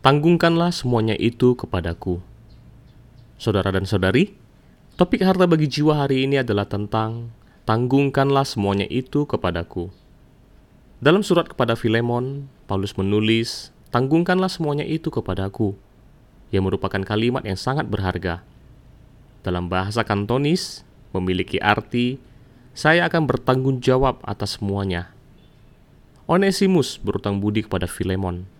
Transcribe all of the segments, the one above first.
tanggungkanlah semuanya itu kepadaku. Saudara dan saudari, topik harta bagi jiwa hari ini adalah tentang tanggungkanlah semuanya itu kepadaku. Dalam surat kepada Filemon, Paulus menulis, tanggungkanlah semuanya itu kepadaku, yang merupakan kalimat yang sangat berharga. Dalam bahasa kantonis, memiliki arti, saya akan bertanggung jawab atas semuanya. Onesimus berutang budi kepada Filemon.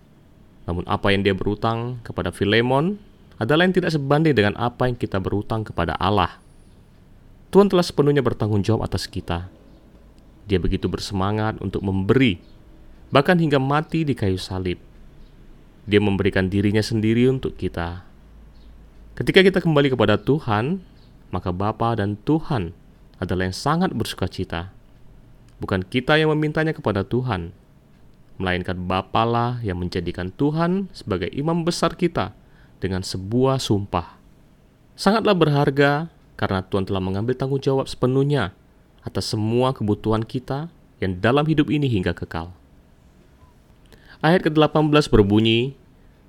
Namun apa yang dia berutang kepada Filemon adalah yang tidak sebanding dengan apa yang kita berutang kepada Allah. Tuhan telah sepenuhnya bertanggung jawab atas kita. Dia begitu bersemangat untuk memberi, bahkan hingga mati di kayu salib. Dia memberikan dirinya sendiri untuk kita. Ketika kita kembali kepada Tuhan, maka Bapa dan Tuhan adalah yang sangat bersuka cita. Bukan kita yang memintanya kepada Tuhan, melainkan Bapalah yang menjadikan Tuhan sebagai imam besar kita dengan sebuah sumpah. Sangatlah berharga karena Tuhan telah mengambil tanggung jawab sepenuhnya atas semua kebutuhan kita yang dalam hidup ini hingga kekal. Ayat ke-18 berbunyi,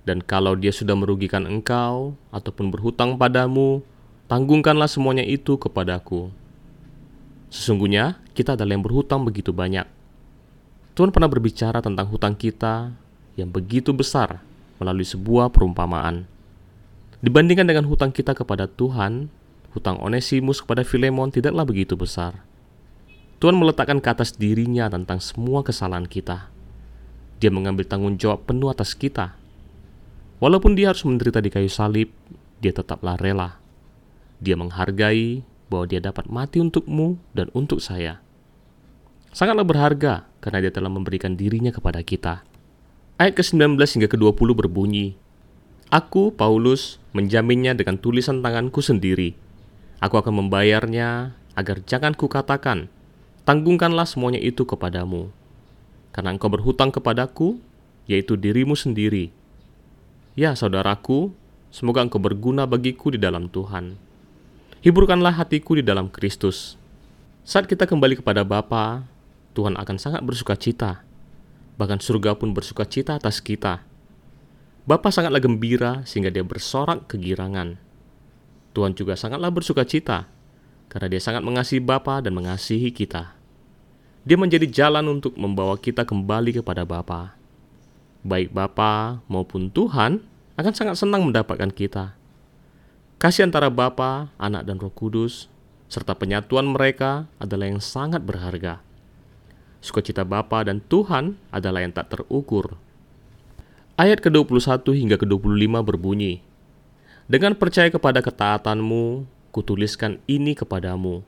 Dan kalau dia sudah merugikan engkau ataupun berhutang padamu, tanggungkanlah semuanya itu kepadaku. Sesungguhnya kita adalah yang berhutang begitu banyak. Tuhan pernah berbicara tentang hutang kita yang begitu besar melalui sebuah perumpamaan. Dibandingkan dengan hutang kita kepada Tuhan, hutang Onesimus kepada Filemon tidaklah begitu besar. Tuhan meletakkan ke atas dirinya tentang semua kesalahan kita. Dia mengambil tanggung jawab penuh atas kita Walaupun dia harus menderita di kayu salib, dia tetaplah rela. Dia menghargai bahwa dia dapat mati untukmu dan untuk saya. Sangatlah berharga karena dia telah memberikan dirinya kepada kita. Ayat ke-19 hingga ke-20 berbunyi, Aku, Paulus, menjaminnya dengan tulisan tanganku sendiri. Aku akan membayarnya agar jangan kukatakan, tanggungkanlah semuanya itu kepadamu. Karena engkau berhutang kepadaku, yaitu dirimu sendiri, Ya saudaraku, semoga engkau berguna bagiku di dalam Tuhan. Hiburkanlah hatiku di dalam Kristus. Saat kita kembali kepada Bapa, Tuhan akan sangat bersuka cita. Bahkan surga pun bersuka cita atas kita. Bapa sangatlah gembira sehingga dia bersorak kegirangan. Tuhan juga sangatlah bersuka cita karena dia sangat mengasihi Bapa dan mengasihi kita. Dia menjadi jalan untuk membawa kita kembali kepada Bapa baik Bapa maupun Tuhan akan sangat senang mendapatkan kita. Kasih antara Bapa, Anak, dan Roh Kudus, serta penyatuan mereka adalah yang sangat berharga. Sukacita Bapa dan Tuhan adalah yang tak terukur. Ayat ke-21 hingga ke-25 berbunyi, Dengan percaya kepada ketaatanmu, kutuliskan ini kepadamu.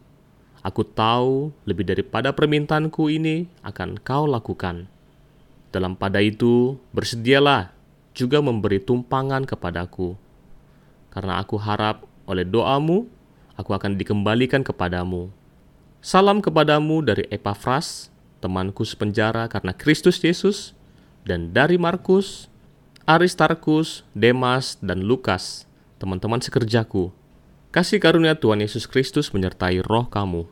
Aku tahu lebih daripada permintaanku ini akan kau lakukan dalam pada itu, bersedialah juga memberi tumpangan kepadaku, karena aku harap oleh doamu, aku akan dikembalikan kepadamu. Salam kepadamu dari Epafras, temanku sepenjara karena Kristus Yesus, dan dari Markus, Aristarkus, Demas, dan Lukas, teman-teman sekerjaku. Kasih karunia Tuhan Yesus Kristus menyertai roh kamu.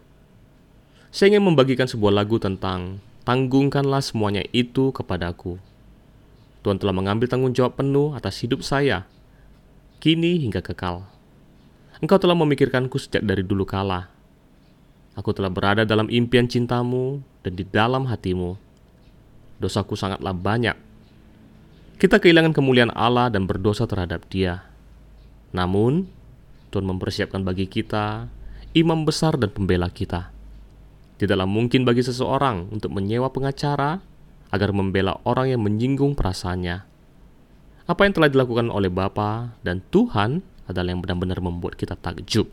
Saya ingin membagikan sebuah lagu tentang tanggungkanlah semuanya itu kepadaku. Tuhan telah mengambil tanggung jawab penuh atas hidup saya, kini hingga kekal. Engkau telah memikirkanku sejak dari dulu kala. Aku telah berada dalam impian cintamu dan di dalam hatimu. Dosaku sangatlah banyak. Kita kehilangan kemuliaan Allah dan berdosa terhadap Dia. Namun, Tuhan mempersiapkan bagi kita imam besar dan pembela kita Tidaklah mungkin bagi seseorang untuk menyewa pengacara agar membela orang yang menyinggung perasaannya. Apa yang telah dilakukan oleh Bapa dan Tuhan adalah yang benar-benar membuat kita takjub.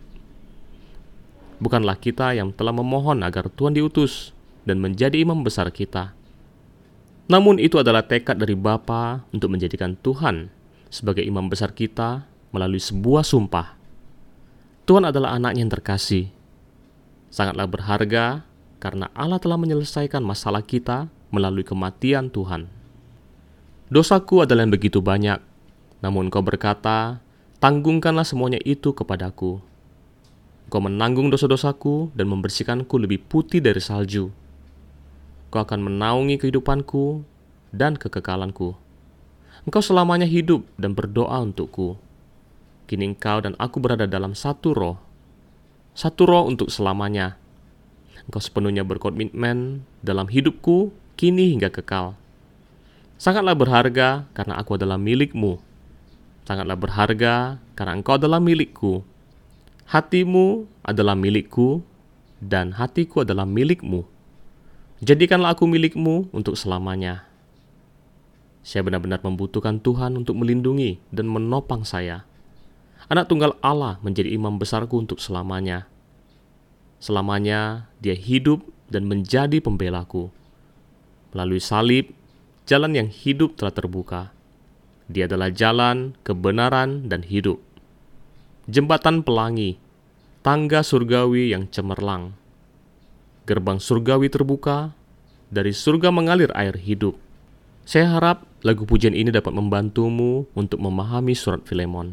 Bukanlah kita yang telah memohon agar Tuhan diutus dan menjadi imam besar kita. Namun itu adalah tekad dari Bapa untuk menjadikan Tuhan sebagai imam besar kita melalui sebuah sumpah. Tuhan adalah anaknya yang terkasih. Sangatlah berharga karena Allah telah menyelesaikan masalah kita melalui kematian Tuhan. Dosaku adalah yang begitu banyak, namun kau berkata, tanggungkanlah semuanya itu kepadaku. Kau menanggung dosa-dosaku dan membersihkanku lebih putih dari salju. Kau akan menaungi kehidupanku dan kekekalanku. Engkau selamanya hidup dan berdoa untukku. Kini engkau dan aku berada dalam satu roh. Satu roh untuk selamanya. Engkau sepenuhnya berkomitmen dalam hidupku kini hingga kekal. Sangatlah berharga karena aku adalah milikmu. Sangatlah berharga karena engkau adalah milikku. Hatimu adalah milikku dan hatiku adalah milikmu. Jadikanlah aku milikmu untuk selamanya. Saya benar-benar membutuhkan Tuhan untuk melindungi dan menopang saya. Anak tunggal Allah menjadi imam besarku untuk selamanya. Selamanya dia hidup dan menjadi pembelaku. Melalui salib, jalan yang hidup telah terbuka. Dia adalah jalan, kebenaran, dan hidup. Jembatan pelangi, tangga surgawi yang cemerlang. Gerbang surgawi terbuka, dari surga mengalir air hidup saya harap lagu pujian ini dapat membantumu untuk memahami surat Filemon.